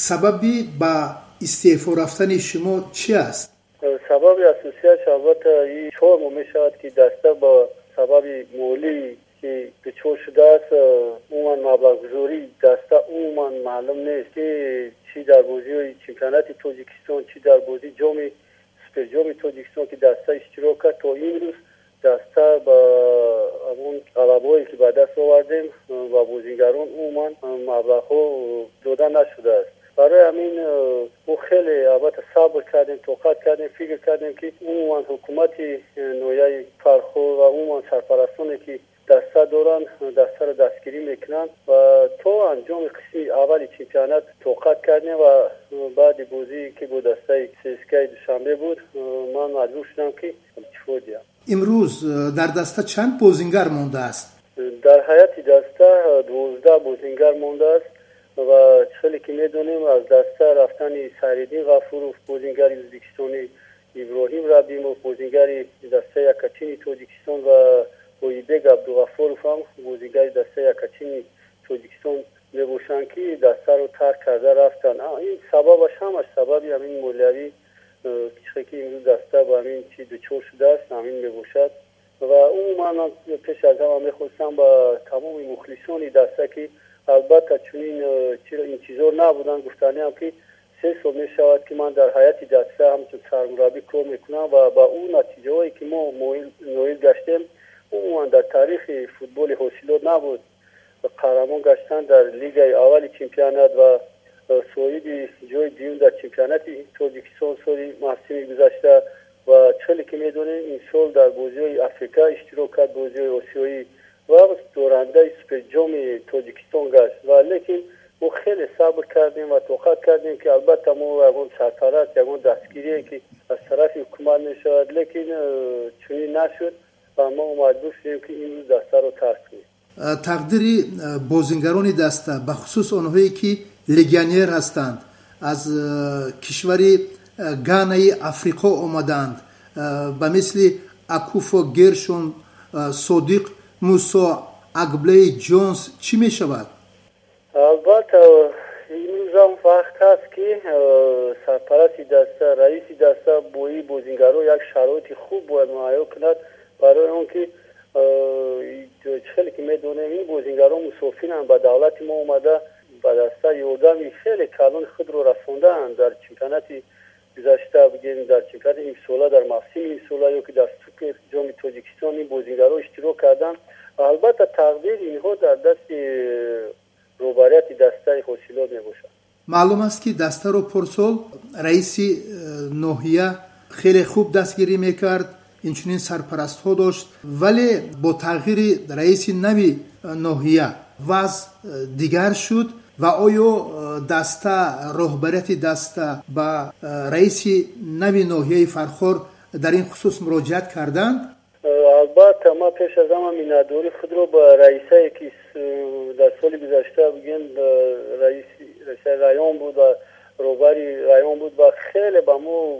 سببی با استعفا رفتن شما چی است؟ سبب اساسیش البته این چهار می شود که دسته با سبب مولی که دچار شده است عموما مبلغ گذاری دسته عموما معلوم نیست که چی در بازی چمپیونات توجیکستان چی در بازی جام سوپر جام توجیکستان که دسته اشتراک کرد. تا این روز دسته با اون غلبایی که به دست آوردیم و بازیگران عموما مبلغ داده نشده است. برای همین او خیلی البته صبر کردیم توقت کردیم فکر کردیم که عموما حکومت نویه فرخور و عموما سرپرستانی که دسته دارن دسته را دستگیری می‌کنن و تا انجام قسمی اولی چمپیونات توقت کردیم و بعد بازی که با دسته سیسکای دوشنبه بود من مجبور شدم که چفور دیم امروز در دسته چند بازیگر مونده است؟ در حیات دسته دوازده بازیگر مونده است. و چیزی که می‌دونیم از دسته رفتن سریدی غفور و پوزینگر یوزبکستانی ابراهیم ربیم و پوزینگر دسته یکچین توجیکستان و اویبگ عبدالغفور هم پوزینگر دسته یکچین توجیکستان می‌باشند که دسته رو ترک کرده رفتن. این سببش همش سبب همین مولیوی چیزی که امروز دسته به همین چی دوچور شده است همین می‌باشد و عموما پیش از همه می‌خواستم با تمام مخلصان دسته که البته چون این چیزا نبودن گفتنی هم که سه سال می شود که من در حیات دسته همچون سرمربی کار می‌کنم و با اون نتیجه هایی که ما نویل گشتیم عموما در تاریخ فوتبال حاصلات نبود قهرمان گشتن در لیگ اول چمپیونات و صعود جای دیون در چمپیونات توجیکستان سالی محسومی گذشته و چلی که می‌دونیم این سال در بازی های افریقا اشتراک کرد بازی های آسیایی و دورنده جام توجیکستان گشت. و لیکن ما خیلی صبر کردیم و توقت کردیم که البته ما یکون سرپرست یکون دستگیری که از طرف حکومت می‌شود لیکن چونی نشد و ما مجبور شدیم که این دسته رو ترک کنیم. تقدیر بازیگران دسته به خصوص آنهایی که لگانیر هستند. از کشوری گانه افریقا آمدند. به مثل اکوفو گرشون صدیق موسا اگبلی جونز چی می شود؟ البته این هم وقت هست که سرپرست دسته رئیس دسته بویی بوزینگرو یک شرایط خوب باید معیا کند برای اون که خیلی که می‌دونه این بوزینگرو مسافین هم به دولت ما اومده به دسته یودمی خیلی کلان خود رو رسونده در چمپیونات گذشته بگیم در چمپیونات این سوله در این سوله یا که در سوپر جام توجیکستان این بوزینگرو اشتراک کردن البته تقدیر اینها در دست روبریت دسته حاصلات می باشد معلوم است که دسته رو پرسول رئیس نوحیه خیلی خوب دستگیری می‌کرد اینچنین سرپرست ها داشت ولی با تغییر رئیس نوی نوحیه وضع دیگر شد و آیا دسته رهبریت دسته به رئیس نوی نوحیه فرخور در این خصوص مراجعت کردند؟ البته ما پیش از همه مینادوری خود رو با رئیسه که در سال گذشته بگیم رئیس رایان بود و روبری رایان بود و خیلی با ما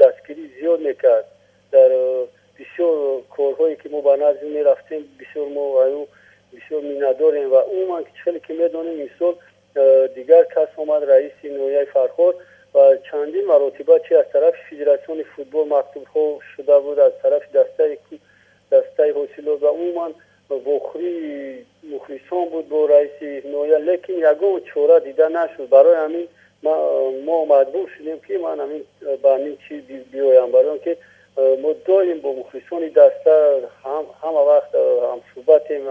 دستگیری زیاد می‌کرد. در بسیار کارهایی که ما به نظر می رفتیم بسیار ما بسیار میناداریم و اون که خیلی که می‌دونیم این سال دیگر کس آمد رئیس نویه فرخور و چندین مراتبه چی از طرف فدراسیون فوتبال مکتوب ها شده بود از طرف دسته دسته حاصل و عموما بخری مخلصان بود با رئیس نویا لیکن یگو چوره دیده نشد. برای همین ما, مجبور شدیم که من همین به همین چیز بیایم. برای که ما داریم با مخلصان دسته هم همه وقت هم صحبتیم.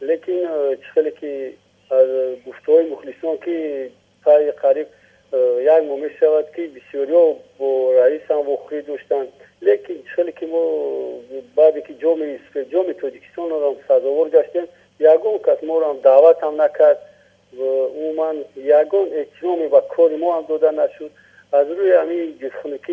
لیکن خیلی که از گفته های مخلصان که پای قریب یک مومی شود که بسیاری با رئیس هم وخری داشتن لیکن خیلی که ما بعد که جام جام توجیکستان رو هم سزاوار گشتیم یگون کس ما رو هم دعوت هم نکرد و عموما یگون احترامی و کار ما هم داده نشد. از روی همین جسخونکی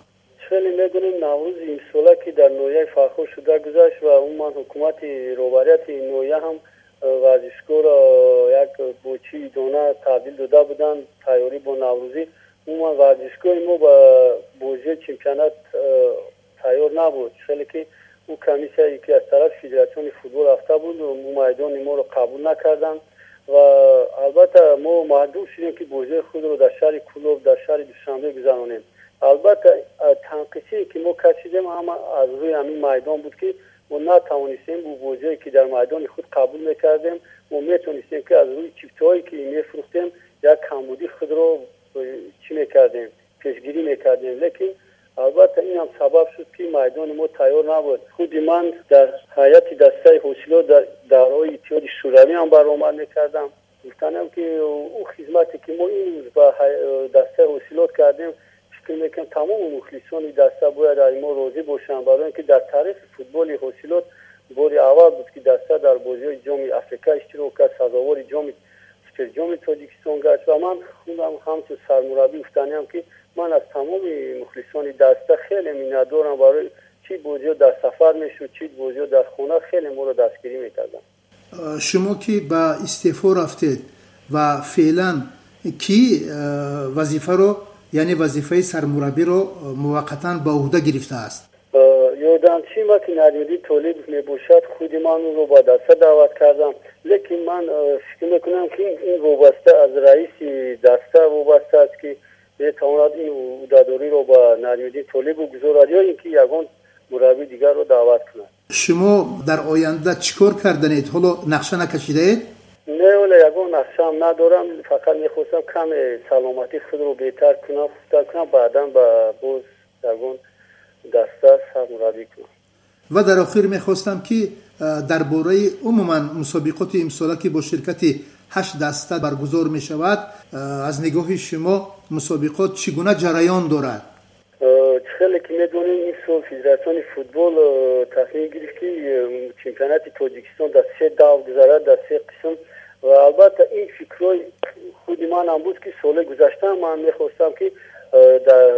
خیلی می‌دونیم نوروز این ساله که در نویه فخور شده گذشت و عموما حکومت روبریت نویه هم وزیشگو را یک بوچی دونه تعدیل داده بودن تیاری با نوروزی. عموما ورزشگاه ما با بوجه چمپیونات تیار نبود. خیلی که او کمیسیه که از طرف فدراسیون فوتبال رفته بود و میدان ما رو قبول نکردند و البته ما محدود شدیم که بوجه خود رو در شهر کلوب در شهر دوشنبه بزنانیم البته تنقیصی که ما کشیدیم هم از روی همین میدان بود که ما نتوانستیم به بوجهی که در میدان خود قبول می‌کردیم ما می‌تونستیم که از روی چیفت هایی که میفروختیم یک کمبودی خود را چی می‌کردیم پیشگیری می‌کردیم لیکن البته این هم سبب شد که میدان ما تیار نبود خود من در حیات دسته حسیلا در دورهای اتحاد شوروی هم برآمد می‌کردم گفتنم که او خدمتی که ما این روز به دسته حسیلات کردیم فکر می‌کنم تمام مخلصان دسته باید ایما روزی باشند برای اینکه در تاریخ فوتبال حاصلات بوری اول بود که دسته در بازی جام افریقا اشتراک کرد سزاوار جام جام تاجیکستان گشت. و من خودم همچون سرمربی افتانی هم که من از تمام مخلصان دسته خیلی میندارم برای چی بازی در سفر می‌شد چی بازی در خونه خیلی ما رو دستگیری می‌کردم شما که به استعفا رفتید و فعلا کی وظیفه رو یعنی وظیفه سرمربی رو موقتا به عهده گرفته است. یودانچی ما که نریودی تولید میبوشد خودی من رو با دسته دعوت کردم. لیکن من فکر می‌کنم که این وابسته از رئیس دسته وابسته است که می‌تواند این عهدهداری رو با نریودی تولید بگذارد یا اینکه یگان مربی دیگر رو دعوت کند. شما در آینده چیکار کردنید؟ حالا نقشه نکشیدید نه ولی یگان اقسام ندارم فقط می‌خواستم کم سلامتی خود رو بهتر کنم خوبتر کنم بعدا با بوز، یگان دسته سرمربی کنم. و در آخر می‌خواستم که درباره عموما مسابقات امساله که با شرکت هشت دسته برگزار می شود از نگاه شما مسابقات چگونه جریان دارد؟ خیلی که می‌دونین این سال فدراسیون فوتبال تصمیم گرفت که چمپیونات تاجیکستان در سه داو گذارد در سه قسم. و البته این فکرای خود من هم بود که سال گذشته من می‌خواستم که در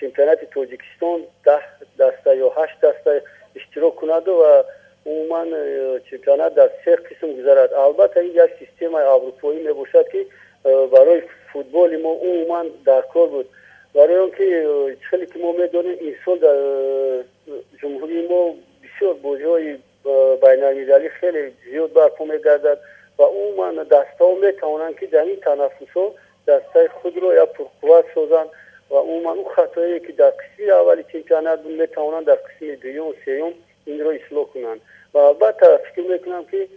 چمپیونات تاجیکستان ده دسته یا هشت دسته اشتراک کند و عموما چمپیونات در سه قسم گذارد. البته این یک سیستم اروپایی می‌باشد که برای فوتبال ما عموما در کار بود. برای اینکه خیلی که ما می‌دانیم این سال در جمهوری ما بسیار بوجه های خیلی زیاد برپا میگردد و عموما دسته ها می‌توانند که در این تنفس ها دسته خود رو یا پرقوت سازند و عموما اون خطایی که در قسم اولی چمپیونات بود می‌توانند در قسم دوم و سوم این رو اصلاح کنند. و البته فکر می‌کنم که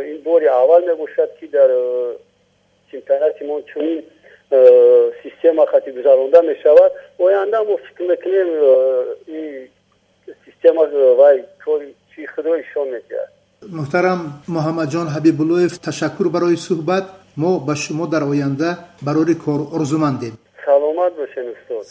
این باری اول می‌باشد که در چمپیونات ما چونین система хати гузаронда мешавад. Оянда мо фикр мекунем система вай кори чӣ худро ишон медиҳад муҳтарам муҳаммадҷон ҳабибуллоев ташаккур барои суҳбат. Мо ба шумо дар оянда барори кор орзумандем. Саломат бошед устод